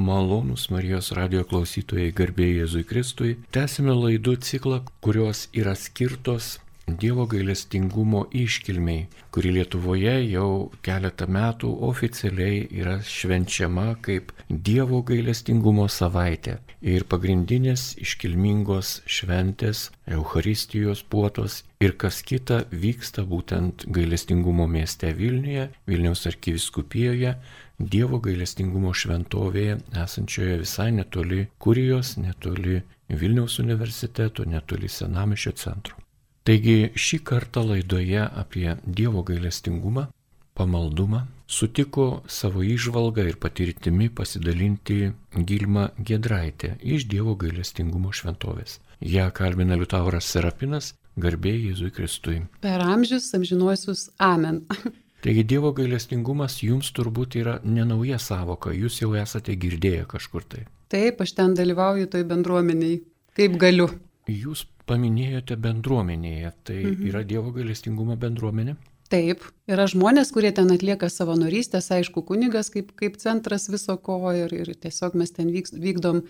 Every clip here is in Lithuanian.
Malonus Marijos radio klausytojai garbėjai Jėzui Kristui. Tęsime laidų ciklą, kurios yra skirtos Dievo gailestingumo iškilmiai, kuri Lietuvoje jau keletą metų oficialiai yra švenčiama kaip Dievo gailestingumo savaitė. Ir pagrindinės iškilmingos šventės, Euharistijos puotos ir kas kita vyksta būtent gailestingumo mieste Vilniuje, Vilniaus arkiviskupijoje, Dievo gailestingumo šventovėje, esančioje visai netoli Kurijos, netoli Vilniaus universiteto, netoli Senamišio centro. Taigi šį kartą laidoje apie Dievo gailestingumą, pamaldumą sutiko savo išvalgą ir patirtimi pasidalinti Gilma Gedraitė iš Dievo gailestingumo šventovės. Ja kalbina Liutauras Serapinas, garbė Jėzui Kristui. Per amžius amžinuosius Amen. Taigi Dievo gailestingumas jums turbūt yra nenauja savoka, jūs jau esate girdėję kažkur tai. Taip, aš ten dalyvauju toj bendruomeniai, kaip galiu. Jūs paminėjote bendruomenėje, tai mhm. yra Dievo gailestingumo bendruomenė? Taip, yra žmonės, kurie ten atlieka savanorystės, aišku, kunigas kaip, kaip centras viso ko ir, ir tiesiog mes ten vyks, vykdom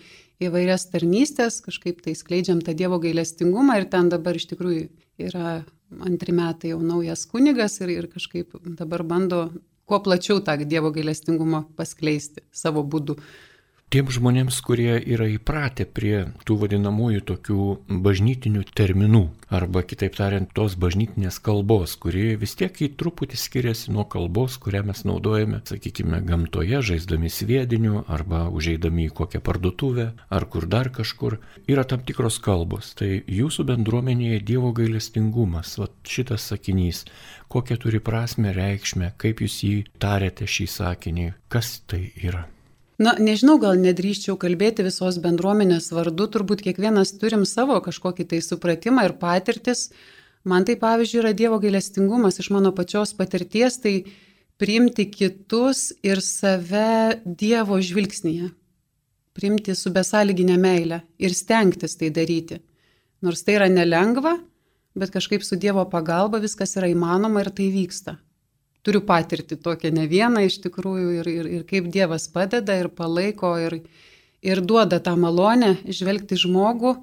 įvairias tarnystės, kažkaip tai skleidžiam tą Dievo gailestingumą ir ten dabar iš tikrųjų yra antri metai jau naujas kunigas ir, ir kažkaip dabar bando kuo plačiau tą Dievo gailestingumą paskleisti savo būdu tiems žmonėms, kurie yra įpratę prie tų vadinamųjų tokių bažnytinių terminų, arba kitaip tariant, tos bažnytinės kalbos, kuri vis tiek į truputį skiriasi nuo kalbos, kurią mes naudojame, sakykime, gamtoje, žaisdami sviediniu, arba užeidami į kokią parduotuvę, ar kur dar kažkur, yra tam tikros kalbos. Tai jūsų bendruomenėje Dievo gailestingumas, va šitas sakinys, kokią turi prasme, reikšmę, kaip jūs jį tarėte šį sakinį, kas tai yra. Na, nežinau, gal nedrįščiau kalbėti visos bendruomenės vardu, turbūt kiekvienas turim savo kažkokį tai supratimą ir patirtis. Man tai pavyzdžiui yra Dievo gailestingumas iš mano pačios patirties, tai priimti kitus ir save Dievo žvilgsnėje. Priimti su besąlyginė meilė ir stengtis tai daryti. Nors tai yra nelengva, bet kažkaip su Dievo pagalba viskas yra įmanoma ir tai vyksta turiu patirti tokią ne vieną iš tikrųjų ir, ir, ir kaip Dievas padeda ir palaiko ir, ir duoda tą malonę žvelgti žmogų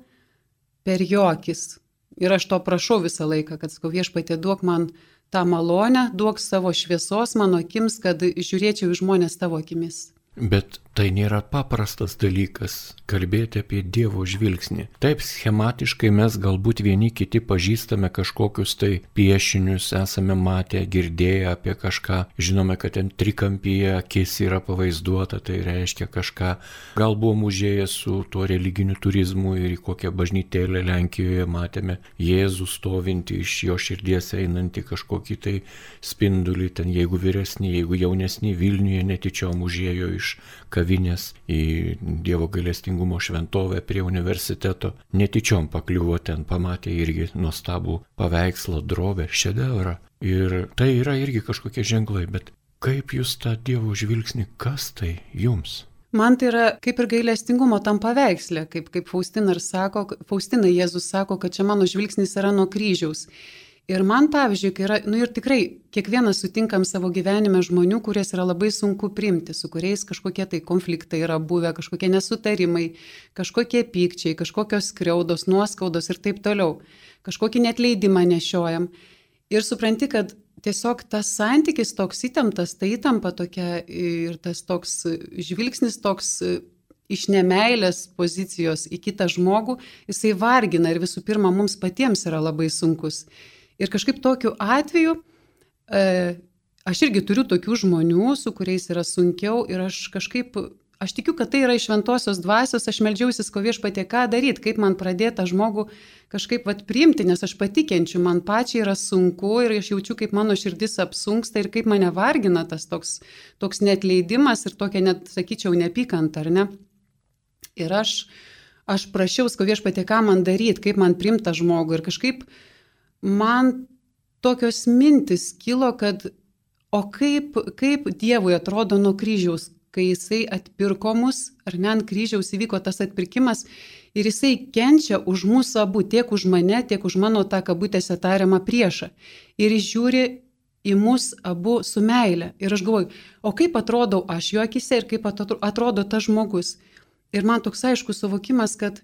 per jo akis. Ir aš to prašau visą laiką, kad sakau viešpatė duok man tą malonę, duok savo šviesos mano akims, kad žiūrėčiau į žmonės tavo akimis. Bet tai nėra paprastas dalykas kalbėti apie Dievo žvilgsnį. Taip, schematiškai mes galbūt vieni kiti pažįstame kažkokius tai piešinius, esame matę, girdėję apie kažką, žinome, kad ten trikampyje akis yra pavaizduota, tai reiškia kažką. Gal buvom užėję su tuo religiniu turizmu ir į kokią bažnytėlę Lenkijoje matėme Jėzų stovinti iš jo širdies einantį kažkokį tai spindulį, ten jeigu vyresni, jeigu jaunesni Vilniuje netyčiom užėjo iš kavinės į Dievo gailestingumo šventovę prie universiteto. Netyčiom pakliuvo ten, pamatė irgi nuostabų paveikslą, drobę, šedevrą. Ir tai yra irgi kažkokie ženklai, bet kaip jūs tą Dievo žvilgsnį, kas tai jums? Man tai yra kaip ir gailestingumo tam paveikslė, kaip, kaip Faustina ir sako, Faustina Jėzus sako, kad čia mano žvilgsnis yra nuo kryžiaus. Ir man, pavyzdžiui, kai yra, nu ir tikrai kiekvienas sutinkam savo gyvenime žmonių, kurias yra labai sunku priimti, su kuriais kažkokie tai konfliktai yra buvę, kažkokie nesutarimai, kažkokie pykčiai, kažkokios skriaudos, nuoskaudos ir taip toliau. Kažkokį netleidimą nešiojam. Ir supranti, kad tiesiog tas santykis toks įtemptas, ta įtampa tokia ir tas toks žvilgsnis toks iš nemailės pozicijos į kitą žmogų, jisai vargina ir visų pirma mums patiems yra labai sunkus. Ir kažkaip tokiu atveju e, aš irgi turiu tokių žmonių, su kuriais yra sunkiau ir aš kažkaip, aš tikiu, kad tai yra iš šventosios dvasios, aš melžiausi, ko viešpatė, ką daryti, kaip man pradėti tą žmogų kažkaip vat priimti, nes aš patikenčiu, man pačiai yra sunku ir aš jaučiu, kaip mano širdis apsunksta ir kaip mane vargina tas toks, toks netleidimas ir tokia net, sakyčiau, nepykant, ar ne. Ir aš, aš prašiau, ko viešpatė, ką man daryti, kaip man primta žmogų ir kažkaip man tokios mintis kilo, kad o kaip, kaip Dievui atrodo nuo kryžiaus, kai jisai atpirko mus, ar ne ant kryžiaus įvyko tas atpirkimas ir jisai kenčia už mūsų abu, tiek už mane, tiek už mano tą kabutėse tariamą priešą. Ir jis žiūri į mus abu su meile. Ir aš galvoju, o kaip atrodau aš jo akise ir kaip atrodo tas žmogus. Ir man toks aiškus suvokimas, kad,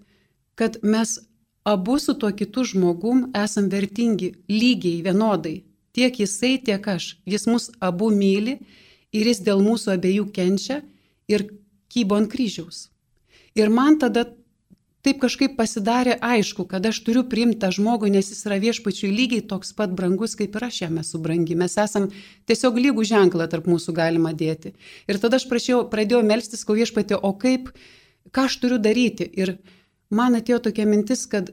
kad mes abu su tuo kitu žmogum esam vertingi lygiai, vienodai. Tiek jisai, tiek aš. Jis mus abu myli ir jis dėl mūsų abiejų kenčia ir kybo ant kryžiaus. Ir man tada taip kažkaip pasidarė aišku, kad aš turiu priimti tą žmogų, nes jis yra viešpačiui lygiai toks pat brangus, kaip ir aš jam esu brangi. Mes esam tiesiog lygų ženklą tarp mūsų galima dėti. Ir tada aš prašiau, pradėjau melstis, ko viešpatė, o kaip, ką aš turiu daryti. Ir man atėjo tokia mintis, kad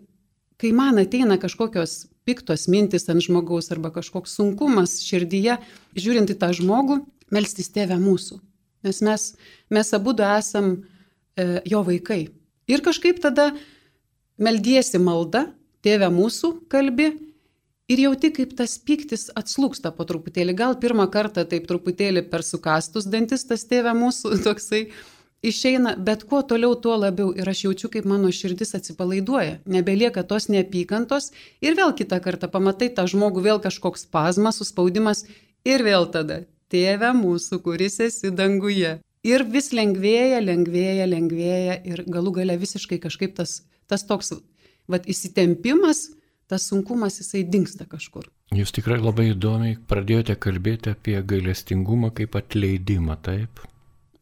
kai man ateina kažkokios piktos mintis ant žmogaus arba kažkoks sunkumas širdyje, žiūrint į tą žmogų, melstis tėvę mūsų. Nes mes, mes abu esam e, jo vaikai. Ir kažkaip tada meldiesi malda, tėvė mūsų kalbi ir jauti, kaip tas piktis atslūksta po truputėlį. Gal pirmą kartą taip truputėlį per sukastus dantis tas tėvė mūsų toksai išeina, bet kuo toliau, tuo labiau ir aš jaučiu, kaip mano širdis atsipalaiduoja. Nebelieka tos neapykantos ir vėl kitą kartą pamatai tą žmogų, vėl kažkoks spazmas, suspaudimas ir vėl tada tėvė mūsų, kuris esi danguje. Ir vis lengvėja, lengvėja, lengvėja ir galų gale visiškai kažkaip tas, tas toks vat, įsitempimas, tas sunkumas jisai dinksta kažkur. Jūs tikrai labai įdomiai pradėjote kalbėti apie gailestingumą kaip atleidimą, taip?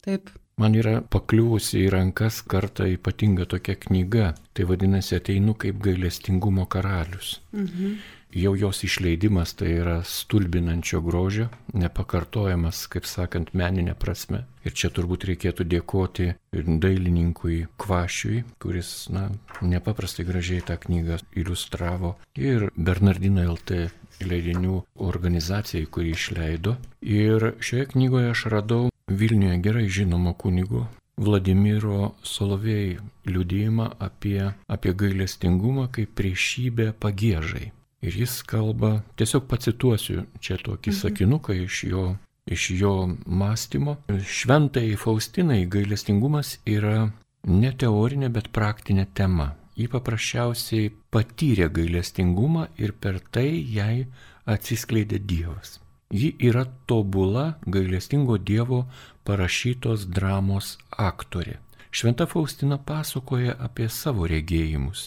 Taip. Man yra pakliuvusi į rankas kartą ypatinga tokia knyga, tai vadinasi ateinu kaip gailestingumo karalius. Mhm jau jos išleidimas tai yra stulbinančio grožio, nepakartojamas, kaip sakant, meninė prasme. Ir čia turbūt reikėtų dėkoti dailininkui Kvašiui, kuris, na, nepaprastai gražiai tą knygą iliustravo, ir Bernardino LT leidinių organizacijai, kuri išleido. Ir šioje knygoje aš radau Vilniuje gerai žinomo kunigo Vladimiro Solovėjai liudėjimą apie, apie gailestingumą kaip priešybę pagėžai. Ir jis kalba, tiesiog pacituosiu čia tokį mhm. sakinuką iš jo, iš jo mąstymo. Šventai Faustinai gailestingumas yra ne teorinė, bet praktinė tema. Ji paprasčiausiai patyrė gailestingumą ir per tai jai atsiskleidė Dievas. Ji yra tobula gailestingo Dievo parašytos dramos aktorė. Šventa Faustina pasakoja apie savo regėjimus,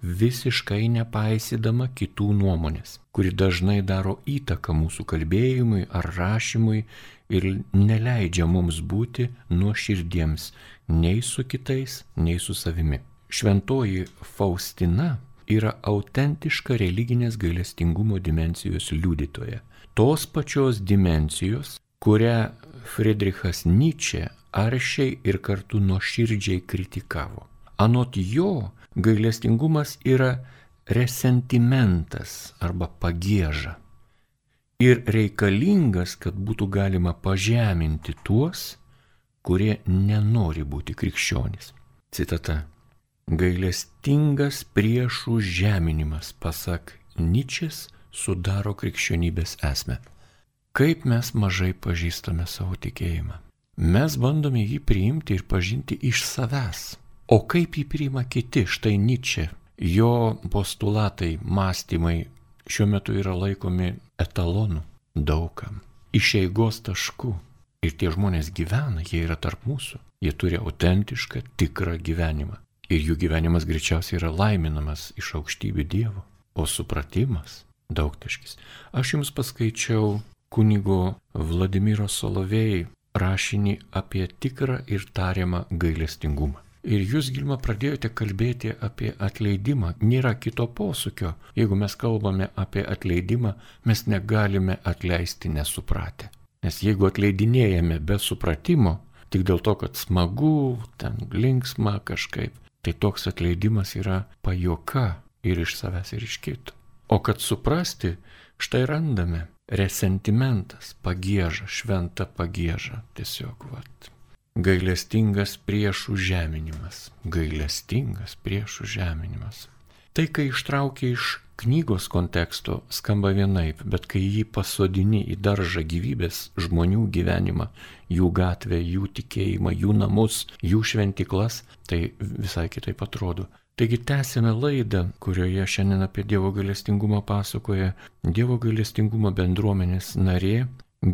visiškai nepaisydama kitų nuomonės, kuri dažnai daro įtaką mūsų kalbėjimui ar rašymui ir neleidžia mums būti nuoširdiems nei su kitais, nei su savimi. Šventoji Faustina yra autentiška religinės gailestingumo dimensijos liudytoja. Tos pačios dimensijos, kurią Friedrichas Nyčia aršiai ir kartu nuoširdžiai kritikavo. Anot jo, gailestingumas yra resentimentas arba pagėža. Ir reikalingas, kad būtų galima pažeminti tuos, kurie nenori būti krikščionys. Citata. Gailestingas priešų žeminimas, pasak Ničės, sudaro krikščionybės esmę. Kaip mes mažai pažįstame savo tikėjimą mes bandome jį priimti ir pažinti iš savęs. O kaip jį priima kiti, štai Nyčia, jo postulatai, mąstymai šiuo metu yra laikomi etalonu daugam, išeigos tašku. Ir tie žmonės gyvena, jie yra tarp mūsų, jie turi autentišką, tikrą gyvenimą. Ir jų gyvenimas greičiausiai yra laiminamas iš aukštybių Dievo, o supratimas daugtaškis. Aš jums paskaičiau kunigo Vladimiro Solovėjai rašinį apie tikrą ir tariamą gailestingumą. Ir jūs, Gilma, pradėjote kalbėti apie atleidimą. Nėra kito posūkio. Jeigu mes kalbame apie atleidimą, mes negalime atleisti nesupratę. Nes jeigu atleidinėjame be supratimo, tik dėl to, kad smagu, ten linksma kažkaip, tai toks atleidimas yra pajoka ir iš savęs, ir iš kito. O kad suprasti, štai randame resentimentas, pagėža, šventa pagėža, tiesiog vat. Gailestingas priešų žeminimas, gailestingas priešų žeminimas. Tai, kai ištraukia iš knygos konteksto, skamba vienaip, bet kai jį pasodini į daržą gyvybės žmonių gyvenimą, jų gatvę, jų tikėjimą, jų namus, jų šventiklas, tai visai kitaip atrodo. Taigi tęsime laidą, kurioje šiandien apie Dievo gailestingumą pasakoja Dievo gailestingumo bendruomenės narė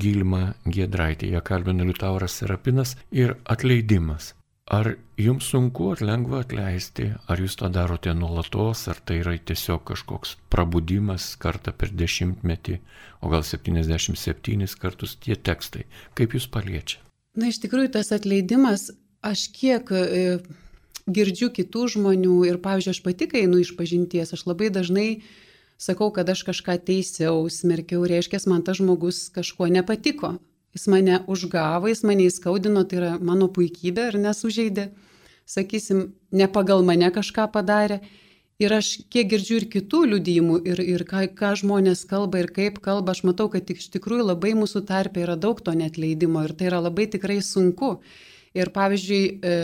Gilma Giedraitė. Ją kalbina Liutauras Serapinas ir atleidimas. Ar jums sunku ar lengva atleisti, ar jūs tą darote nuolatos, ar tai yra tiesiog kažkoks prabudimas kartą per dešimtmetį, o gal 77 kartus tie tekstai, kaip jūs paliečia? Na, iš tikrųjų, tas atleidimas, aš kiek e, girdžiu kitų žmonių ir, pavyzdžiui, aš pati, kai einu iš pažinties, aš labai dažnai sakau, kad aš kažką teisiau, smerkiau, reiškia, man tas žmogus kažkuo nepatiko. Jis mane užgavo, jis mane įskaudino, tai yra mano puikybė ir nesužeidė, sakysim, ne pagal mane kažką padarė. Ir aš kiek girdžiu ir kitų liudijimų, ir, ir ką, ką žmonės kalba, ir kaip kalba, aš matau, kad iš tikrųjų labai mūsų tarpe yra daug to netleidimo ir tai yra labai tikrai sunku. Ir pavyzdžiui, e,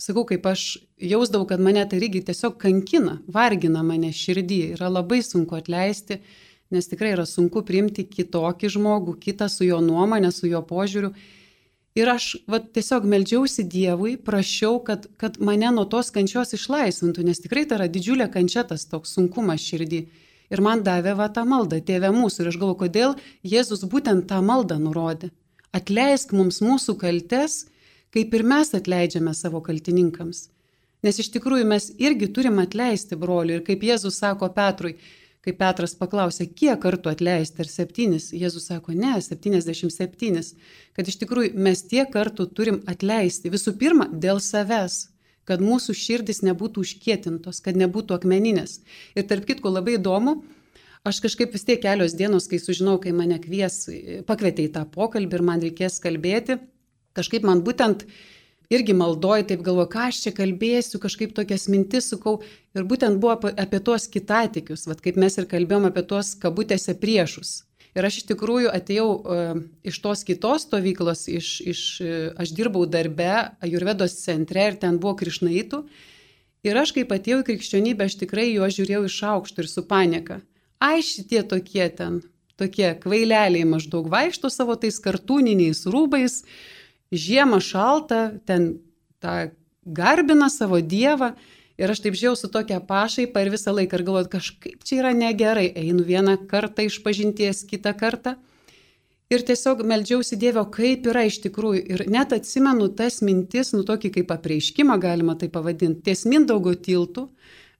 sakau, kaip aš jausdavau, kad mane tai irgi tiesiog kankina, vargina mane širdį, yra labai sunku atleisti, nes tikrai yra sunku priimti kitokį žmogų, kitą su jo nuomonė, su jo požiūriu. Ir aš va, tiesiog meldžiausi Dievui, prašiau, kad, kad mane nuo tos kančios išlaisvintų, nes tikrai tai yra didžiulė kančia tas toks sunkumas širdį. Ir man davė va tą maldą, tėvė mūsų. Ir aš galvoju, kodėl Jėzus būtent tą maldą nurodė. Atleisk mums mūsų kaltes kaip ir mes atleidžiame savo kaltininkams. Nes iš tikrųjų mes irgi turim atleisti broliui ir kaip Jėzus sako Petrui, kai Petras paklausė, kiek kartų atleisti, ar septynis, Jėzus sako, ne, 77, kad iš tikrųjų mes tiek kartų turim atleisti. Visų pirma, dėl savęs kad mūsų širdis nebūtų užkietintos, kad nebūtų akmeninės. Ir tarp kitko labai įdomu, aš kažkaip vis tiek kelios dienos, kai sužinau, kai mane kvies, pakvietė į tą pokalbį ir man reikės kalbėti, kažkaip man būtent irgi maldoju, taip galvoju, ką aš čia kalbėsiu, kažkaip tokias mintis sukau. Ir būtent buvo apie, tuos kitatikius, vad kaip mes ir kalbėjom apie tuos kabutėse priešus. Ir aš iš tikrųjų atėjau uh, iš tos kitos stovyklos, iš, iš, uh, aš dirbau darbe Ajurvedos centre ir ten buvo krišnaitų. Ir aš kaip atėjau į krikščionybę, aš tikrai juos žiūrėjau iš aukšto ir su panieka. Ai šitie tokie ten, tokie kvaileliai maždaug vaikšto savo tais kartūniniais rūbais, uh, žiemą šalta, ten tą garbina savo dievą. Ir aš taip žiau su tokia pašaipa ir visą laiką ir galvoju, kažkaip čia yra negerai. Einu vieną kartą iš pažinties, kitą kartą. Ir tiesiog meldžiausi Dievo, kaip yra iš tikrųjų. Ir net atsimenu tas mintis, nu tokį kaip apreiškimą galima tai pavadinti. Ties Mindaugo tiltų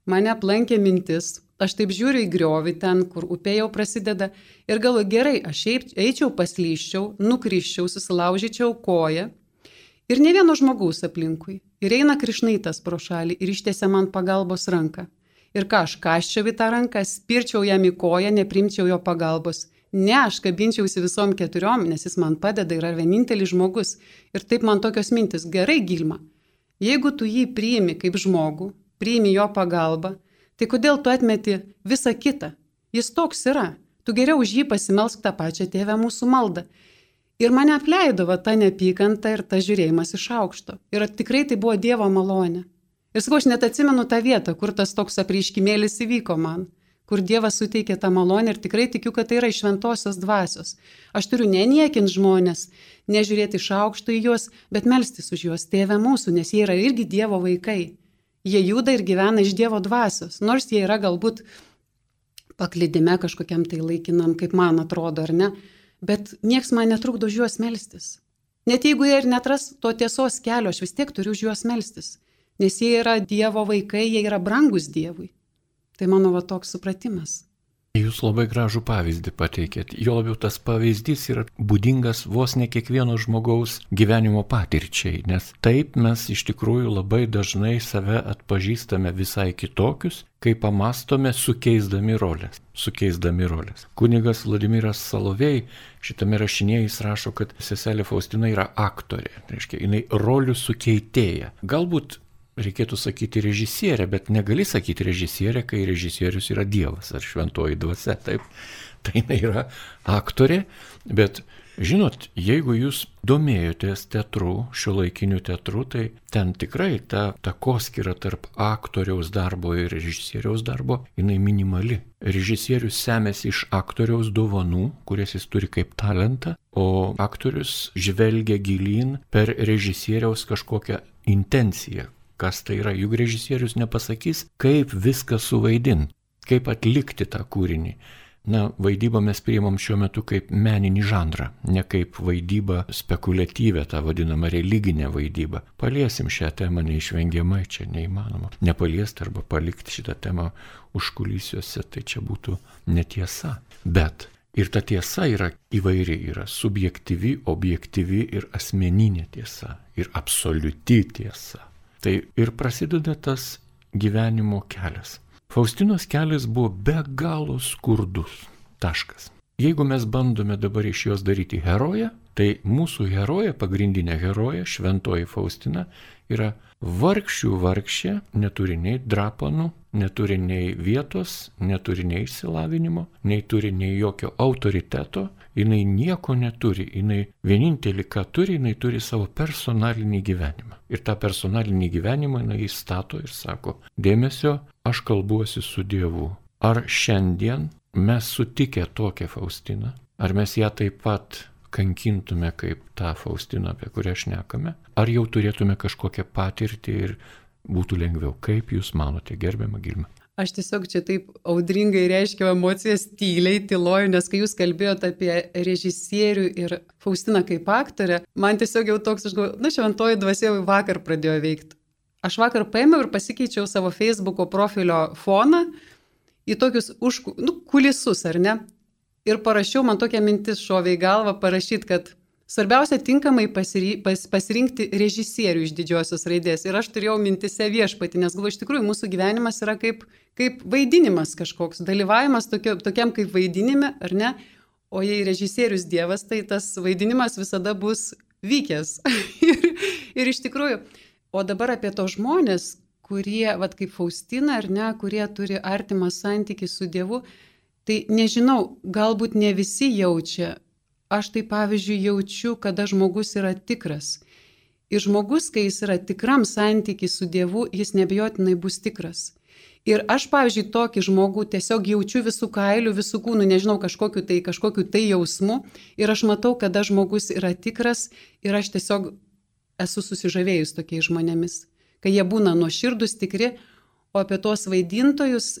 mane aplankė mintis. Aš taip žiūriu į griovį ten, kur upė jau prasideda. Ir galvoju, gerai, aš eičiau paslyščiau, nukryščiau, susilaužyčiau koją. Ir ne vieno žmogaus aplinkui. Ir eina krišnaitas pro šalį ir ištiesia man pagalbos ranką. Ir ką aš kaščiau į tą ranką, spirčiau jam į koją, neprimčiau jo pagalbos. Ne, aš kabinčiausi visom keturiom, nes jis man padeda, yra vienintelis žmogus. Ir taip man tokios mintis, gerai Gilma, jeigu tu jį priimi kaip žmogų, priimi jo pagalbą, tai kodėl tu atmeti visą kitą? Jis toks yra. Tu geriau už jį pasimelsk tą pačią tėvę mūsų maldą. Ir mane apleido va ta neapykanta ir ta žiūrėjimas iš aukšto. Ir tikrai tai buvo Dievo malonė. Ir sakau, aš net atsimenu tą vietą, kur tas toks apreiškimėlis įvyko man, kur Dievas suteikė tą malonę ir tikrai tikiu, kad tai yra iš šventosios dvasios. Aš turiu neniekinti žmonės, nežiūrėti iš aukšto į juos, bet melstis už juos, tėvę mūsų, nes jie yra irgi Dievo vaikai. Jie juda ir gyvena iš Dievo dvasios, nors jie yra galbūt paklydime kažkokiam tai laikinam, kaip man atrodo, ar ne bet nieks man netrukdo už juos melstis. Net jeigu jie ir netras to tiesos kelio, aš vis tiek turiu už juos melstis, nes jie yra Dievo vaikai, jie yra brangus Dievui. Tai mano va toks supratimas. Jūs labai gražų pavyzdį pateikėt. Jo labiau tas pavyzdys yra būdingas vos ne kiekvieno žmogaus gyvenimo patirčiai, nes taip mes iš tikrųjų labai dažnai save atpažįstame visai kitokius, kai pamastome sukeisdami rolės. Sukeisdami rolės. Kunigas Vladimiras Salovėjai šitame rašinėje jis rašo, kad seselė Faustina yra aktorė, reiškia, jinai rolių sukeitėja. Galbūt reikėtų sakyti režisierė, bet negali sakyti režisierė, kai režisierius yra Dievas ar šventoji dvasia, taip. Tai jinai yra aktorė, bet žinot, jeigu jūs domėjotės teatru, šio laikiniu teatru, tai ten tikrai ta takoskira tarp aktoriaus darbo ir režisieriaus darbo, jinai minimali. Režisierius semėsi iš aktoriaus dovanų, kurias jis turi kaip talentą, o aktorius žvelgia gilin per režisieriaus kažkokią intenciją, kas tai yra. Juk režisierius nepasakys, kaip viską suvaidinti, kaip atlikti tą kūrinį. Na, vaidybą mes priimam šiuo metu kaip meninį žanrą, ne kaip vaidybą spekuliatyvę, tą vadinamą religinę vaidybą. Paliesim šią temą neišvengiamai, čia neįmanoma. Nepaliesti arba palikti šitą temą užkulysiuose, tai čia būtų netiesa. Bet ir ta tiesa yra įvairi, yra subjektyvi, objektyvi ir asmeninė tiesa, ir absoliuti tiesa. Tai ir prasideda tas gyvenimo kelias. Faustinos kelias buvo be galo skurdus. Taškas. Jeigu mes bandome dabar iš jos daryti heroję, tai mūsų heroja, pagrindinė heroja, šventoji Faustina, yra vargšių vargšė, neturi nei drapanų, neturi nei vietos, neturi nei išsilavinimo, nei turi nei jokio autoriteto, jinai nieko neturi, jinai vienintelį, ką turi, jinai turi savo personalinį gyvenimą. Ir tą personalinį gyvenimą jinai įstato ir sako, dėmesio, aš kalbuosi su Dievu. Ar šiandien mes sutikę tokią Faustiną, ar mes ją taip pat kankintume kaip tą Faustiną, apie kurią šnekame, ar jau turėtume kažkokią patirtį ir būtų lengviau. Kaip Jūs manote, gerbiama Gilma? Aš tiesiog čia taip audringai reiškiau emocijas tyliai, tyloju, nes kai jūs kalbėjote apie režisierių ir Faustiną kaip aktorę, man tiesiog jau toks, aš galvoju, na šventoji dvasia jau vakar pradėjo veikti. Aš vakar paėmiau ir pasikeičiau savo Facebook'o profilio foną į tokius už, nu, kulisus, ar ne? Ir parašiau, man tokia mintis šovė į galvą parašyti, kad Svarbiausia tinkamai pasirinkti režisierių iš didžiosios raidės. Ir aš turėjau mintise viešpatį, nes galvoju, iš tikrųjų mūsų gyvenimas yra kaip, kaip vaidinimas kažkoks, dalyvavimas tokio, tokiam kaip vaidinime, ar ne? O jei režisierius Dievas, tai tas vaidinimas visada bus vykęs. ir, ir iš tikrųjų, o dabar apie to žmonės, kurie, vad kaip Faustina, ar ne, kurie turi artimą santykį su Dievu, tai nežinau, galbūt ne visi jaučia aš tai pavyzdžiui jaučiu, kada žmogus yra tikras. Ir žmogus, kai jis yra tikram santykiai su Dievu, jis nebejotinai bus tikras. Ir aš, pavyzdžiui, tokį žmogų tiesiog jaučiu visų kailių, visų kūnų, nežinau, kažkokiu tai, kažkokiu tai jausmu. Ir aš matau, kada žmogus yra tikras ir aš tiesiog esu susižavėjus tokiais žmonėmis. Kai jie būna nuoširdus, tikri, o apie tuos vaidintojus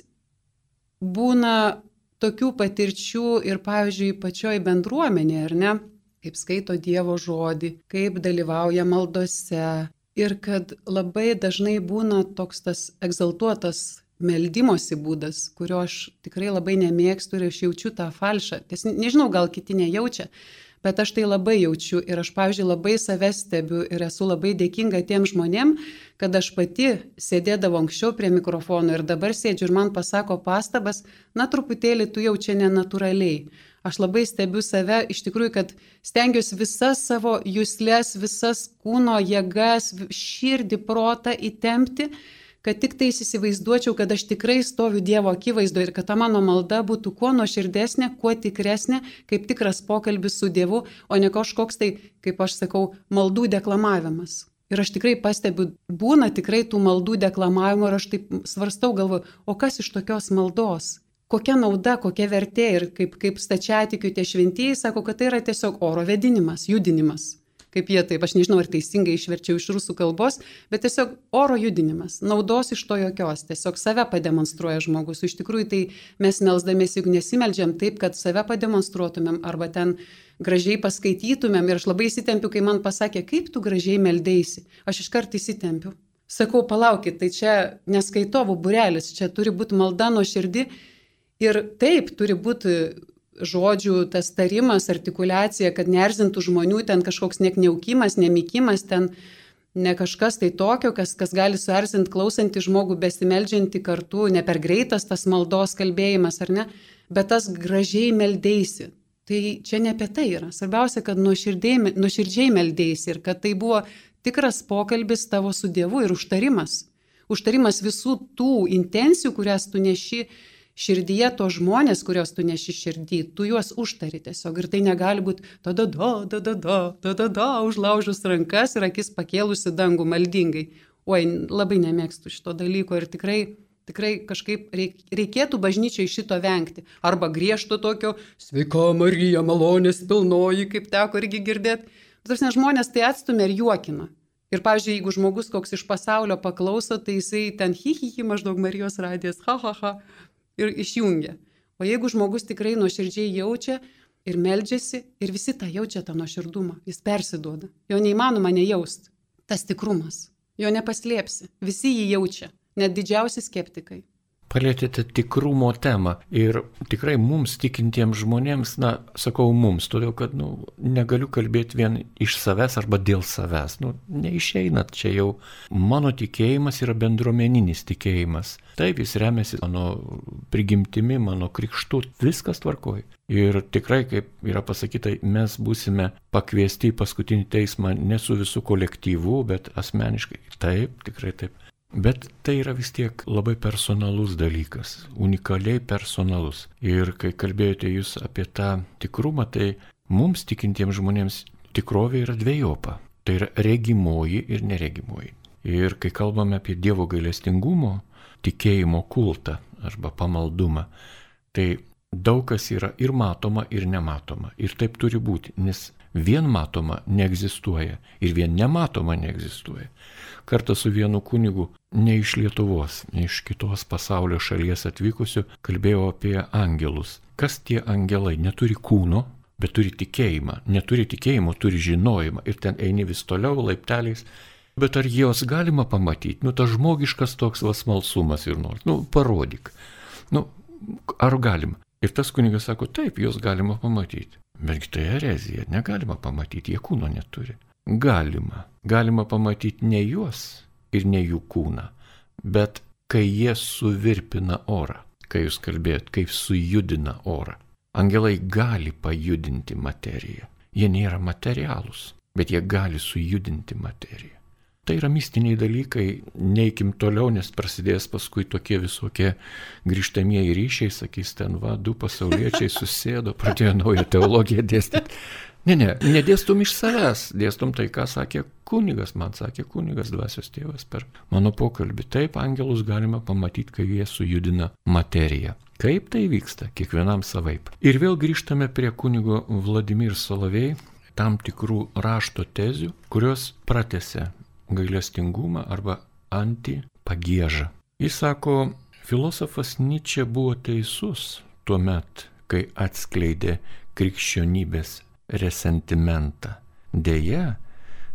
būna tokių patirčių ir, pavyzdžiui, pačioj bendruomenėje, ar ne, kaip skaito Dievo žodį, kaip dalyvauja maldose. Ir kad labai dažnai būna toks tas egzaltuotas meldimosi būdas, kurio aš tikrai labai nemėgstu ir aš jaučiu tą falšą. Ties, nežinau, gal kiti nejaučia, bet aš tai labai jaučiu ir aš, pavyzdžiui, labai save stebiu ir esu labai dėkinga tiem žmonėm, kad aš pati sėdėdavau anksčiau prie mikrofono ir dabar sėdžiu ir man pasako pastabas, na truputėlį tu jau čia nenatūraliai. Aš labai stebiu save, iš tikrųjų, kad stengiuosi visas savo jūslės, visas kūno jėgas, širdį, protą įtempti kad tik tai įsivaizduočiau, kad aš tikrai stoviu Dievo akivaizdoje ir kad ta mano malda būtų kuo nuoširdesnė, kuo tikresnė, kaip tikras pokalbis su Dievu, o ne kažkoks tai, kaip aš sakau, maldų deklamavimas. Ir aš tikrai pastebiu, būna tikrai tų maldų deklamavimo ir aš taip svarstau galvoju, o kas iš tokios maldos? Kokia nauda, kokia vertė ir kaip, kaip stačiatikių tie šventieji sako, kad tai yra tiesiog oro vedinimas, judinimas kaip jie taip, aš nežinau, ar teisingai išverčiau iš rusų kalbos, bet tiesiog oro judinimas, naudos iš to jokios, tiesiog save pademonstruoja žmogus. Iš tikrųjų, tai mes melzdamės juk nesimeldžiam taip, kad save pademonstruotumėm arba ten gražiai paskaitytumėm. Ir aš labai įsitempiu, kai man pasakė, kaip tu gražiai meldėsi. Aš iškart įsitempiu. Sakau, palaukit, tai čia neskaitovų burelis, čia turi būti malda nuo širdį. Ir taip, turi būti žodžių tas tarimas, artikulacija, kad nerzintų žmonių, ten kažkoks nekniaukimas, nemykimas, ten ne kažkas tai tokio, kas, kas gali suerzinti klausantį žmogų besimeldžiantį kartu, ne per greitas tas maldos kalbėjimas ar ne, bet tas gražiai meldėsi. Tai čia ne apie tai yra. Svarbiausia, kad nuoširdžiai meldėsi ir kad tai buvo tikras pokalbis tavo su Dievu ir užtarimas. Užtarimas visų tų intencijų, kurias tu neši širdyje to žmonės, kuriuos tu neši širdį, tu juos užtari tiesiog ir tai negali būti tada, tada, tada, tada, tada, užlaužus rankas ir akis pakėlusi dangų maldingai. Oi, labai nemėgstu šito dalyko ir tikrai tikrai kažkaip reikėtų bažnyčiai šito vengti. Arba griežto tokio, sveika Marija, malonės pilnoji, kaip teko irgi girdėti. Nu, Tarsi žmonės tai atstumia ir juokina. Ir, pavyzdžiui, jeigu žmogus koks iš pasaulio paklauso, tai jisai ten hihihi hi, hi, maždaug Marijos radijas, ha ha ha ir išjungia. O jeigu žmogus tikrai nuoširdžiai jaučia ir meldžiasi, ir visi tą jaučia tą nuoširdumą, jis persiduoda. Jo neįmanoma nejausti. Tas tikrumas. Jo nepaslėpsi. Visi jį jaučia, net didžiausi skeptikai palėtėte tikrumo temą. Ir tikrai mums tikintiems žmonėms, na, sakau mums, todėl kad, nu, negaliu kalbėti vien iš savęs arba dėl savęs. Nu, neišeinat, čia jau mano tikėjimas yra bendruomeninis tikėjimas. Taip, jis remiasi mano prigimtimi, mano krikštu, viskas tvarkoja. Ir tikrai, kaip yra pasakyta, mes būsime pakviesti į paskutinį teismą ne su visų kolektyvu, bet asmeniškai. Taip, tikrai taip. Bet tai yra vis tiek labai personalus dalykas, unikaliai personalus. Ir kai kalbėjote jūs apie tą tikrumą, tai mums tikintiems žmonėms tikrovė yra dviejopa. Tai yra regimoji ir neregimoji. Ir kai kalbame apie Dievo gailestingumo, tikėjimo kultą arba pamaldumą, tai daug kas yra ir matoma, ir nematoma. Ir taip turi būti, nes vien matoma neegzistuoja ir vien nematoma neegzistuoja kartą su vienu kunigu, ne iš Lietuvos, iš kitos pasaulio šalies atvykusiu, kalbėjau apie angelus. Kas tie angelai? Neturi kūno, bet turi tikėjimą. Neturi tikėjimo, turi žinojimą. Ir ten eini vis toliau laipteliais. Bet ar jos galima pamatyti? Nu, tas žmogiškas toks vasmalsumas ir nors. Nu, parodyk. Nu, ar galima? Ir tas kunigas sako, taip, jos galima pamatyti. Betgi tai erezija, negalima pamatyti, jie kūno neturi. Galima. Galima pamatyti ne juos ir ne jų kūną, bet kai jie suvirpina orą, kai jūs kalbėjot, kaip sujudina orą. Angelai gali pajudinti materiją. Jie nėra materialūs, bet jie gali sujudinti materiją. Tai yra mistiniai dalykai, neįkim toliau, nes prasidės paskui tokie visokie grįžtamieji ryšiai, sakys ten, va, du pasauliečiai susėdo, pradėjo naują teologiją dėstyti. Ne, ne, nedėstum iš savęs, dėstum tai, ką sakė kunigas, man sakė kunigas dvasios tėvas per mano pokalbį. Taip, angelus galima pamatyti, kai jie sujudina materiją. Kaip tai vyksta, kiekvienam savaip. Ir vėl grįžtame prie kunigo Vladimir Solovėjai, tam tikrų rašto tezių, kurios pratėse gailestingumą arba antipagėžą. Jis sako, filosofas Nyčia buvo teisus tuo met, kai atskleidė krikščionybės resentimentą. Deja,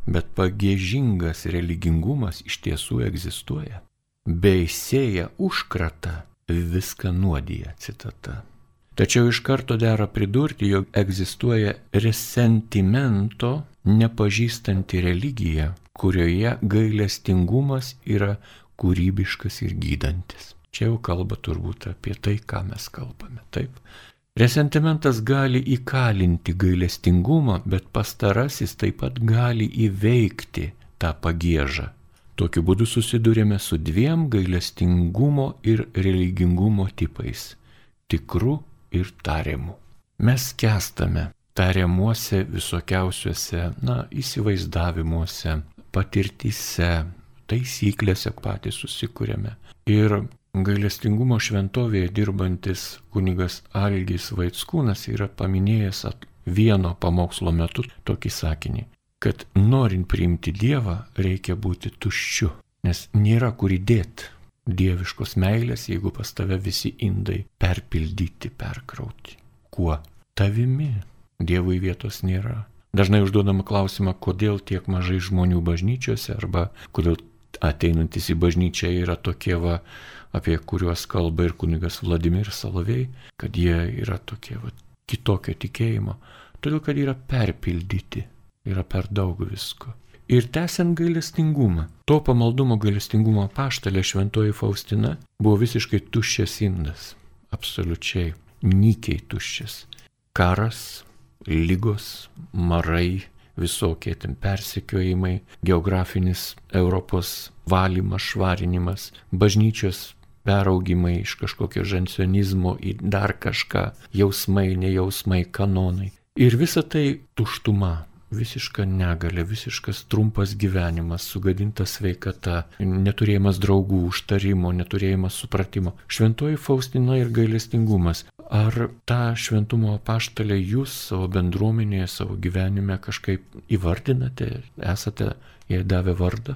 bet pagėžingas religingumas iš tiesų egzistuoja. Beisėja užkrata viską nuodija, citata. Tačiau iš karto dera pridurti, jog egzistuoja resentimento nepažįstanti religija, kurioje gailestingumas yra kūrybiškas ir gydantis. Čia jau kalba turbūt apie tai, ką mes kalbame. Taip. Resentimentas gali įkalinti gailestingumą, bet pastarasis taip pat gali įveikti tą pagėžą. Tokiu būdu susidurėme su dviem gailestingumo ir religingumo tipais - tikru ir tariamu. Mes kestame tariamuose visokiausiuose, na, įsivaizdavimuose, patirtyse, taisyklėse patys susikūrėme. Ir gailestingumo šventovėje dirbantis kunigas Algis Vaitskūnas yra paminėjęs vieno pamokslo metu tokį sakinį, kad norint priimti Dievą reikia būti tuščiu, nes nėra kur įdėti dieviškos meilės, jeigu pas tave visi indai perpildyti, perkrauti. Kuo? Tavimi. Dievui vietos nėra. Dažnai užduodama klausimą, kodėl tiek mažai žmonių bažnyčiose arba kodėl ateinantis į bažnyčią yra tokie va apie kuriuos kalba ir kunigas Vladimir Salovėjai, kad jie yra tokie va, kitokio tikėjimo, todėl kad yra perpildyti, yra per daug visko. Ir tęsiant gailestingumą, to pamaldumo gailestingumo paštalė šventoji Faustina buvo visiškai tuščias indas, absoliučiai, nykiai tuščias. Karas, lygos, marai, visokie ten persekiojimai, geografinis Europos valymas, švarinimas, bažnyčios peraugimai iš kažkokio žansionizmo į dar kažką, jausmai, nejausmai, kanonai. Ir visa tai tuštuma, visiška negalė, visiškas trumpas gyvenimas, sugadinta sveikata, neturėjimas draugų, užtarimo, neturėjimas supratimo. Šventoji Faustina ir gailestingumas. Ar tą šventumo paštalę jūs savo bendruomenėje, savo gyvenime kažkaip įvardinate, esate jai davę vardą?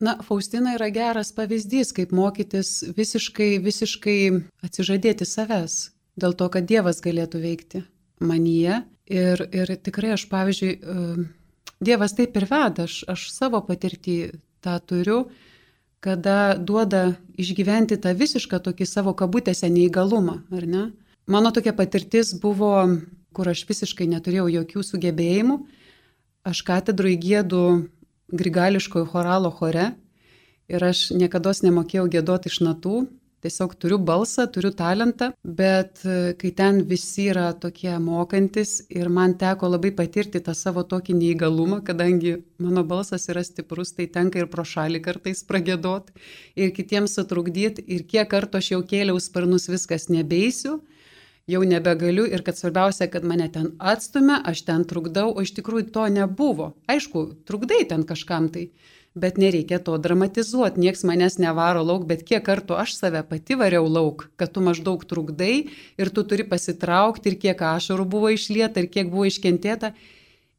Na, Faustina yra geras pavyzdys, kaip mokytis visiškai, visiškai atsižadėti savęs, dėl to, kad Dievas galėtų veikti manyje. Ir, ir tikrai aš, pavyzdžiui, Dievas taip ir veda, aš, aš savo patirtį tą turiu, kada duoda išgyventi tą visišką tokį savo kabutėse neįgalumą, ar ne? Mano tokia patirtis buvo, kur aš visiškai neturėjau jokių sugebėjimų. Aš katedroje gėdu grigališkojo choralo chore ir aš niekada nemokėjau gėdoti iš natų, tiesiog turiu balsą, turiu talentą, bet e, kai ten visi yra tokie mokantis ir man teko labai patirti tą savo tokį neįgalumą, kadangi mano balsas yra stiprus, tai tenka ir pro šalį kartais pragėdot ir kitiems sutrukdyti ir kiek kartų aš jau kėliau sparnus viskas nebeisiu. Jau nebegaliu ir kad svarbiausia, kad mane ten atstumia, aš ten trukdau, o iš tikrųjų to nebuvo. Aišku, trukdai ten kažkam tai, bet nereikia to dramatizuoti, nieks manęs nevaro lauk, bet kiek kartų aš save pati variau lauk, kad tu maždaug trukdai ir tu turi pasitraukti ir kiek ašarų buvo išlieta ir kiek buvo iškentėta.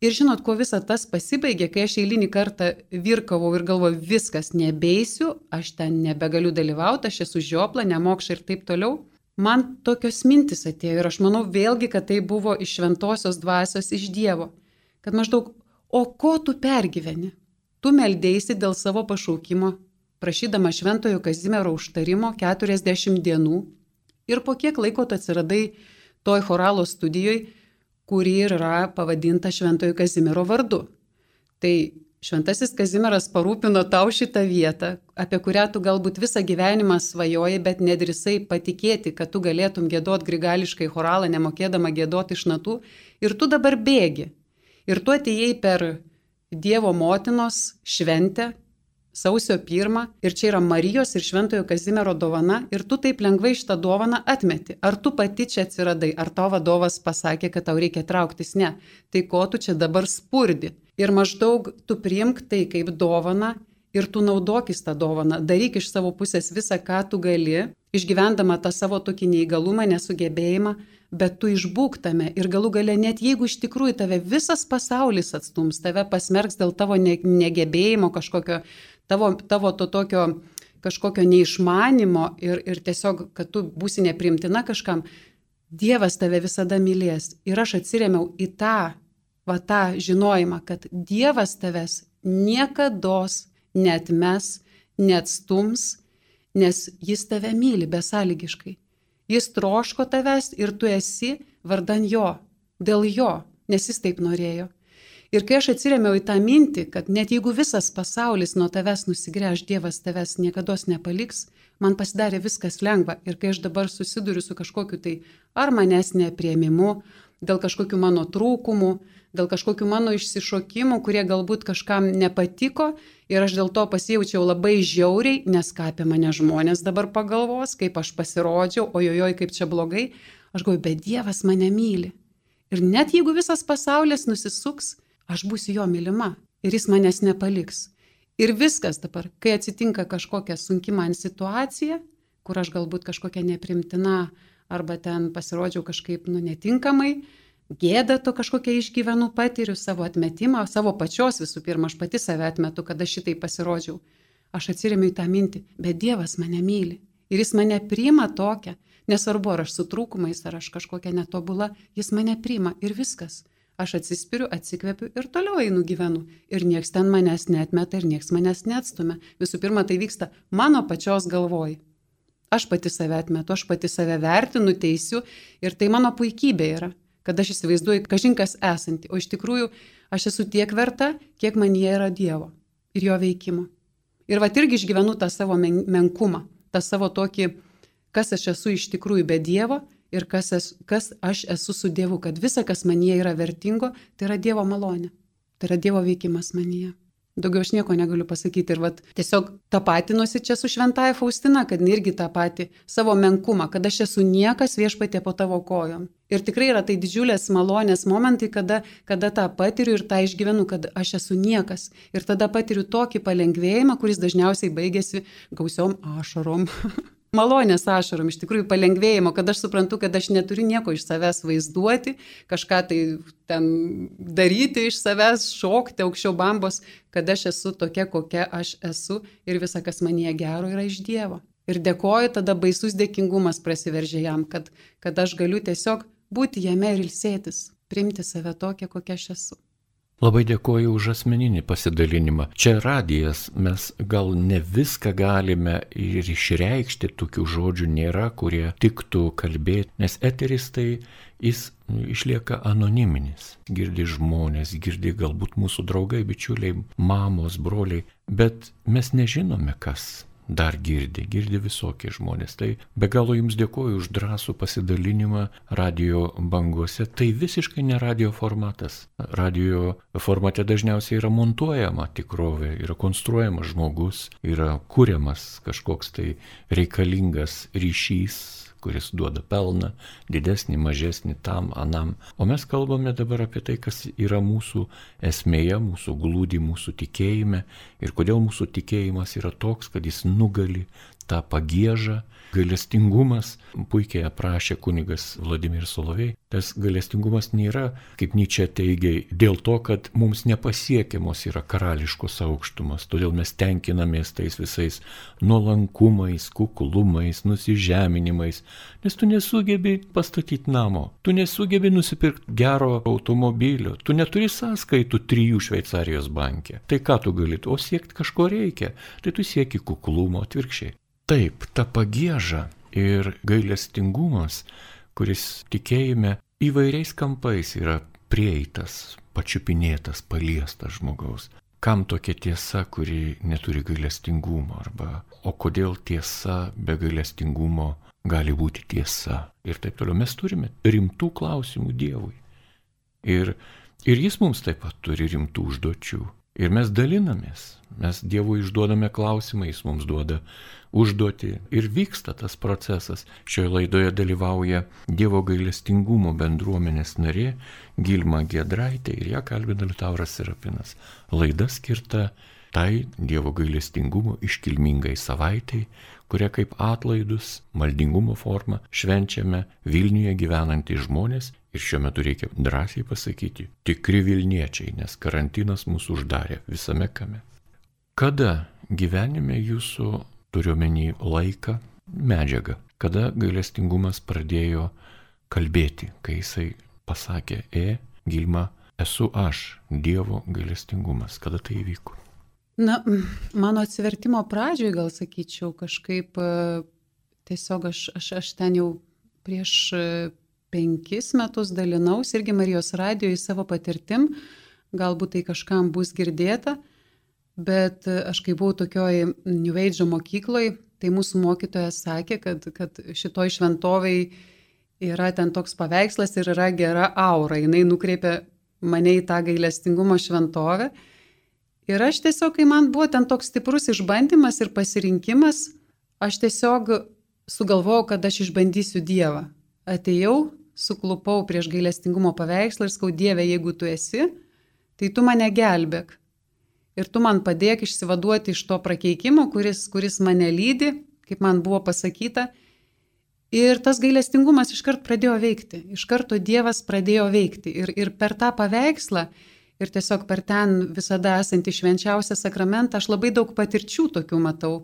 Ir žinot, kuo visa tas pasibaigė, kai aš eilinį kartą virkavau ir galvoju, viskas, nebeisiu, aš ten nebegaliu dalyvauti, aš esu žiopla, nemokša ir taip toliau. Man tokios mintis atėjo ir aš manau vėlgi, kad tai buvo iš šventosios dvasios, iš Dievo. Kad maždaug, o ko tu pergyveni? Tu meldėsi dėl savo pašaukimo, prašydama šventojo Kazimiero užtarimo 40 dienų ir po kiek laiko tu atsiradai toj choralo studijoje, kuri yra pavadinta šventojo Kazimiero vardu. Tai šventasis Kazimieras parūpino tau šitą vietą, apie kurią tu galbūt visą gyvenimą svajoji, bet nedrisai patikėti, kad tu galėtum gėdoti grigališkai choralą, nemokėdama gėdoti iš natų ir tu dabar bėgi. Ir tu atėjai per Dievo motinos šventę sausio pirmą ir čia yra Marijos ir Šventojo Kazimiero dovana ir tu taip lengvai šitą dovaną atmeti. Ar tu pati čia atsiradai, ar tavo vadovas pasakė, kad tau reikia trauktis? Ne. Tai ko tu čia dabar spurdi? Ir maždaug tu priimk tai kaip dovana ir tu naudokis tą dovaną, daryk iš savo pusės visą, ką tu gali, išgyvendama tą savo tokį neįgalumą, nesugebėjimą, bet tu išbūktame ir galų gale net jeigu iš tikrųjų tave visas pasaulis atstums, tave pasmerks dėl tavo negebėjimo kažkokio, tavo, tavo to tokio kažkokio neišmanimo ir, ir tiesiog, kad tu būsi neprimtina kažkam, Dievas tave visada mylės. Ir aš atsiremiau į tą, va tą žinojimą, kad Dievas tavęs niekada netmes, neatstums, nes jis tave myli besąlygiškai. Jis troško tavęs ir tu esi vardan jo, dėl jo, nes jis taip norėjo. Ir kai aš atsiremiau į tą mintį, kad net jeigu visas pasaulis nuo tavęs nusigręž, Dievas tavęs niekada nepaliks, man pasidarė viskas lengva. Ir kai aš dabar susiduriu su kažkokiu tai ar manęs nepriemimu, dėl kažkokių mano trūkumų, dėl kažkokių mano išsišokimų, kurie galbūt kažkam nepatiko ir aš dėl to pasijaučiau labai žiauriai, nes ką apie mane žmonės dabar pagalvos, kaip aš pasirodžiau, ojojoj, kaip čia blogai, aš galvoju, bet Dievas mane myli. Ir net jeigu visas pasaulis nusisuks, aš būsiu jo mylima ir jis manęs nepaliks. Ir viskas dabar, kai atsitinka kažkokia sunki man situacija, kur aš galbūt kažkokia neprimtina arba ten pasirodžiau kažkaip nu netinkamai, gėdą to kažkokią išgyvenu, patiriu savo atmetimą, savo pačios visų pirma, aš pati save atmetu, kada šitai pasirodžiau. Aš atsiremiu į tą mintį, bet Dievas mane myli ir jis mane priima tokią, nesvarbu ar aš su trūkumais, ar aš kažkokia netobula, jis mane priima ir viskas. Aš atsispiriu, atsikvepiu ir toliau einu gyvenu. Ir nieks ten manęs netmeta ir nieks manęs neatstumia. Visų pirma, tai vyksta mano pačios galvoj. Aš pati save atmetu, aš pati save vertinu, teisiu ir tai mano puikybė yra kad aš įsivaizduoju kažinkas esanti, o iš tikrųjų aš esu tiek verta, kiek man jie yra Dievo ir jo veikimo. Ir va irgi išgyvenu tą savo men menkumą, tą savo tokį, kas aš esu iš tikrųjų be Dievo ir kas, es, kas aš esu su Dievu, kad visa, kas manyje yra vertingo, tai yra Dievo malonė, tai yra Dievo veikimas manyje. Daugiau aš nieko negaliu pasakyti ir vat, tiesiog tapatinuosi čia su šventaja Faustina, kad irgi tą patį savo menkumą, kad aš esu niekas viešpatė po tavo kojom. Ir tikrai yra tai didžiulės malonės momentai, kada, kada tą patiriu ir tą išgyvenu, kad aš esu niekas. Ir tada patiriu tokį palengvėjimą, kuris dažniausiai baigėsi gausiom ašarom. malonės ašarom, iš tikrųjų palengvėjimo, kad aš suprantu, kad aš neturiu nieko iš savęs vaizduoti, kažką tai ten daryti iš savęs, šokti aukščiau bambos, kad aš esu tokia, kokia aš esu ir visa, kas manie gero, yra iš Dievo. Ir dėkoju, tada baisus dėkingumas prasiveržė jam, kad, kad aš galiu tiesiog būti jame ir ilsėtis, priimti save tokią, kokia aš esu. Labai dėkoju už asmeninį pasidalinimą. Čia radijas, mes gal ne viską galime ir išreikšti, tokių žodžių nėra, kurie tiktų kalbėti, nes eteris tai jis išlieka anoniminis. Girdi žmonės, girdi galbūt mūsų draugai, bičiuliai, mamos, broliai, bet mes nežinome, kas dar girdi, girdi visokie žmonės. Tai be galo jums dėkoju už drąsų pasidalinimą radio bangose. Tai visiškai ne radio formatas. Radio formate dažniausiai yra montuojama tikrovė, yra konstruojamas žmogus, yra kuriamas kažkoks tai reikalingas ryšys kuris duoda pelną, didesnį, mažesnį tam, anam. O mes kalbame dabar apie tai, kas yra mūsų esmėje, mūsų glūdi, mūsų tikėjime ir kodėl mūsų tikėjimas yra toks, kad jis nugali tą pagėžą, Gailestingumas, puikiai aprašė kunigas Vladimir Solovей, tas gailestingumas nėra, kaip Nyčia teigia, dėl to, kad mums nepasiekiamos yra karališkos aukštumas, todėl mes tenkinamės tais visais nuolankumais, kuklumais, nusižeminimais, nes tu nesugebi pastatyti namo, tu nesugebi nusipirkti gero automobilio, tu neturi sąskaitų trijų Šveicarijos bankė. Tai ką tu gali, o siekti kažko reikia, tai tu sieki kuklumo atvirkščiai. Taip, ta pagėža ir gailestingumas, kuris tikėjime įvairiais kampais yra prieitas, pačiupinėtas, paliestas žmogaus. Kam tokia tiesa, kuri neturi gailestingumo arba o kodėl tiesa be gailestingumo gali būti tiesa ir taip toliau. Mes turime rimtų klausimų Dievui. Ir, ir jis mums taip pat turi rimtų užduočių. Ir mes dalinamės, mes Dievui išduodame klausimą, jis mums duoda užduoti ir vyksta tas procesas. Šioje laidoje dalyvauja Dievo gailestingumo bendruomenės narė Gilma Gedraitė ir ją kalbina Liutauras Serapinas. Laida skirta tai Dievo gailestingumo iškilmingai savaitėjai, kurią kaip atlaidus, maldingumo forma švenčiame Vilniuje gyvenantys žmonės ir šiuo metu reikia drąsiai pasakyti, tikri Vilniečiai, nes karantinas mūsų uždarė visame kame. Kada gyvenime jūsų turiuomenį laiką, medžiagą, kada gailestingumas pradėjo kalbėti, kai jisai pasakė, e, Gilma, esu aš, Dievo gailestingumas, kada tai įvyko? Na, mano atsivertimo pradžioje gal sakyčiau, kažkaip e, tiesiog aš, aš, aš ten jau prieš e, penkis metus dalinaus irgi Marijos radijoje savo patirtim, galbūt tai kažkam bus girdėta. Bet e, aš kai buvau tokioj New Age mokykloj, tai mūsų mokytojas sakė, kad, kad šitoj šventoviai yra ten toks paveikslas ir yra gera aura. Jis nukreipia mane į tą gailestingumo šventovę. Ir aš tiesiog, kai man buvo ten toks stiprus išbandymas ir pasirinkimas, aš tiesiog sugalvojau, kad aš išbandysiu Dievą. Atėjau, suklupau prieš gailestingumo paveikslą ir skau Dievę, jeigu tu esi, tai tu mane gelbėk ir tu man padėk išsivaduoti iš to prakeikimo, kuris, kuris mane lydi, kaip man buvo pasakyta. Ir tas gailestingumas iškart pradėjo veikti, iš karto Dievas pradėjo veikti. Ir, ir per tą paveikslą, ir tiesiog per ten visada esantį švenčiausią sakramentą, aš labai daug patirčių tokių matau,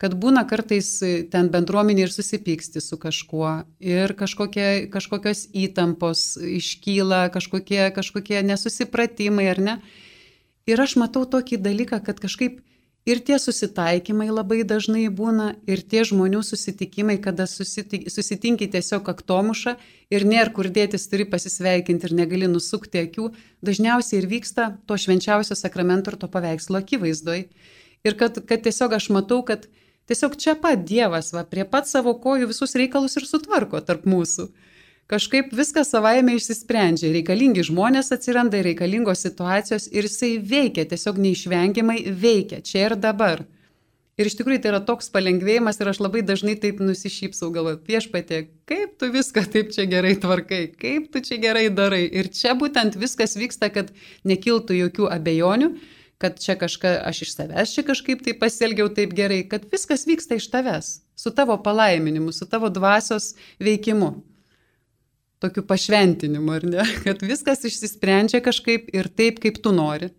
kad būna kartais ten bendruomenė ir susipyksti su kažkuo, ir kažkokie, kažkokios įtampos iškyla, kažkokie, kažkokie nesusipratimai, ar ne? Ir aš matau tokį dalyką, kad kažkaip ir tie susitaikymai labai dažnai būna, ir tie žmonių susitikimai, kada susitinki tiesiog aktomušą ir nėra kur dėtis, turi pasisveikinti ir negali nusukti akių, dažniausiai ir vyksta to švenčiausio sakramento ir to paveikslo akivaizdoj. Ir kad, kad tiesiog aš matau, kad tiesiog čia pat Dievas, va, prie pat savo kojų visus reikalus ir sutvarko tarp mūsų kažkaip viskas savaime išsisprendžia, reikalingi žmonės atsiranda, reikalingos situacijos ir jisai veikia, tiesiog neišvengiamai veikia, čia ir dabar. Ir iš tikrųjų tai yra toks palengvėjimas ir aš labai dažnai taip nusišypsau, galvoju, viešpatė, kaip tu viską taip čia gerai tvarkai, kaip tu čia gerai darai. Ir čia būtent viskas vyksta, kad nekiltų jokių abejonių, kad čia kažką, aš iš savęs čia kažkaip tai pasielgiau taip gerai, kad viskas vyksta iš tavęs. su tavo palaiminimu, su tavo dvasios veikimu. Tokiu pašventinimu, ar ne? Kad viskas išsisprendžia kažkaip ir taip, kaip tu nori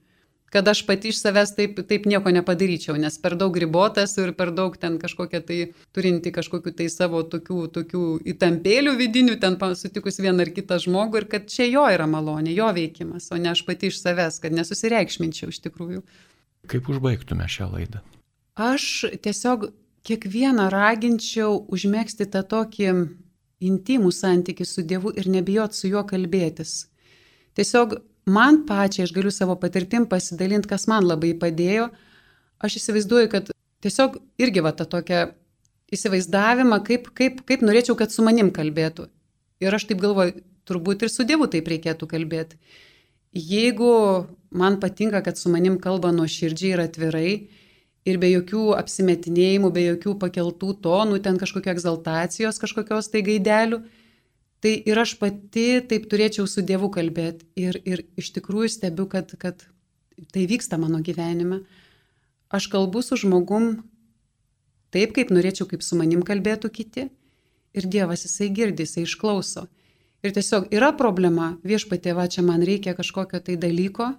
kad aš pati iš savęs taip, taip nieko nepadaryčiau, nes per daug ribotas ir per daug ten kažkokia tai turinti kažkokiu tai savo tokių, tokių įtampėlių vidinių, ten sutikus vieną ar kitą žmogų ir kad čia jo yra malonė, jo veikimas, o ne aš pati iš savęs, kad nesusireikšminčiau iš tikrųjų. Kaip užbaigtume šią laidą? Aš tiesiog kiekvieną raginčiau užmėgsti tą tokį intimų santykių su Dievu ir nebijot su juo kalbėtis. Tiesiog man pačiai, aš galiu savo patirtim pasidalinti, kas man labai padėjo. Aš įsivaizduoju, kad tiesiog irgi va tą tokią įsivaizdavimą, kaip, kaip, kaip norėčiau, kad su manim kalbėtų. Ir aš taip galvoju, turbūt ir su Dievu taip reikėtų kalbėti. Jeigu man patinka, kad su manim kalba nuo širdžiai ir atvirai ir be jokių apsimetinėjimų, be jokių pakeltų tonų, ten kažkokio egzaltacijos, kažkokios tai gaidelių, Tai ir aš pati taip turėčiau su Dievu kalbėti. Ir, ir iš tikrųjų stebiu, kad, kad tai vyksta mano gyvenime. Aš kalbu su žmogum taip, kaip norėčiau, kaip su manim kalbėtų kiti. Ir Dievas jisai girdi, jisai išklauso. Ir tiesiog yra problema, viešpatė, va čia man reikia kažkokio tai dalyko,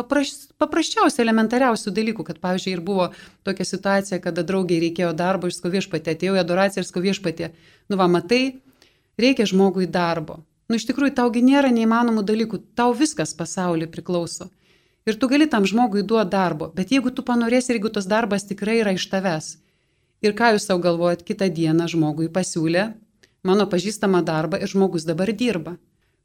papraš, paprasčiausių, elementariausių dalykų, kad pavyzdžiui ir buvo tokia situacija, kada draugiai reikėjo darbo, iš skoviešpatė, atėjau į adoraciją ir skoviešpatė, nu va, matai, reikia žmogui darbo. Nu, iš tikrųjų, taugi nėra neįmanomų dalykų, tau viskas pasaulyje priklauso. Ir tu gali tam žmogui duoti darbo, bet jeigu tu panorėsi ir jeigu tas darbas tikrai yra iš tavęs. Ir ką jūs savo galvojat, kitą dieną žmogui pasiūlė mano pažįstamą darbą ir žmogus dabar dirba.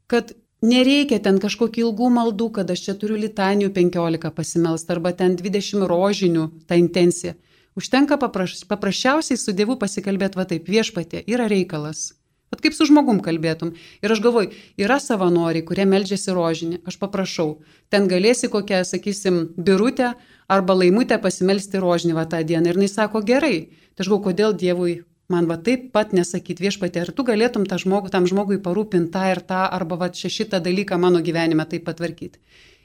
Kad nereikia ten kažkokių ilgų maldų, kad aš čia turiu litanijų 15 pasimelst arba ten 20 rožinių tą intenciją. Užtenka papraš, paprasčiausiai su Dievu pasikalbėti va taip, viešpatė, yra reikalas. Vat kaip su žmogum kalbėtum. Ir aš galvoju, yra savanoriai, kurie meldžiasi rožinį, aš paprašau, ten galėsi kokią, sakysim, birutę arba laimutę pasimelsti rožinį va tą dieną. Ir jis sako, gerai. Tai aš galvoju, kodėl Dievui man va taip pat nesakyti viešpatė, ar tu galėtum žmogų, tam žmogui parūpinti tą ir tą, arba va šitą dalyką mano gyvenime taip patvarkyti.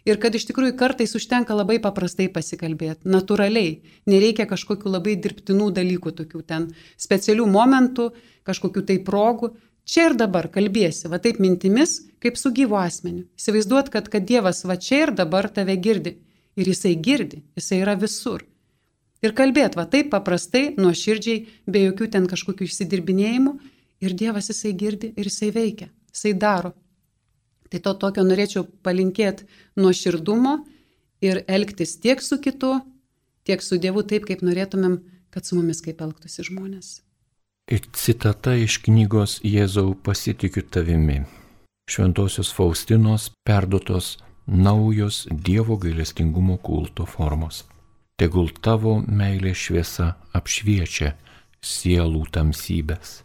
Ir kad iš tikrųjų kartais užtenka labai paprastai pasikalbėti, natūraliai, nereikia kažkokių labai dirbtinų dalykų, tokių ten specialių momentų, kažkokių tai progų. Čia ir dabar kalbėsi, va taip mintimis, kaip su gyvu asmeniu. Įsivaizduot, kad, kad Dievas va čia ir dabar tave girdi. Ir jisai girdi, jisai yra visur. Ir kalbėt va taip paprastai, nuoširdžiai, be jokių ten kažkokių išsidirbinėjimų. Ir Dievas jisai girdi ir jisai veikia, jisai daro. Tai to tokio norėčiau palinkėti nuoširdumo ir elgtis tiek su kitu, tiek su Dievu taip, kaip norėtumėm, kad su mumis kaip elgtųsi žmonės. Ir citata iš knygos Jėzau pasitikiu tavimi. Šventosios Faustinos perduotos naujos Dievo gailestingumo kulto formos. Tegul tavo meilė šviesa apšviečia sielų tamsybės.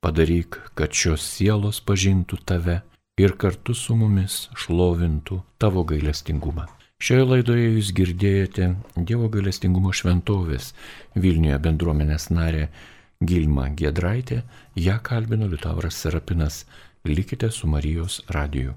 Padaryk, kad šios sielos pažintų tave ir kartu su mumis šlovintų tavo gailestingumą. Šioje laidoje jūs girdėjote Dievo gailestingumo šventovės Vilniuje bendruomenės narė Gilma Gedraitė, ją kalbino Liutauras Serapinas. Likite su Marijos radiju.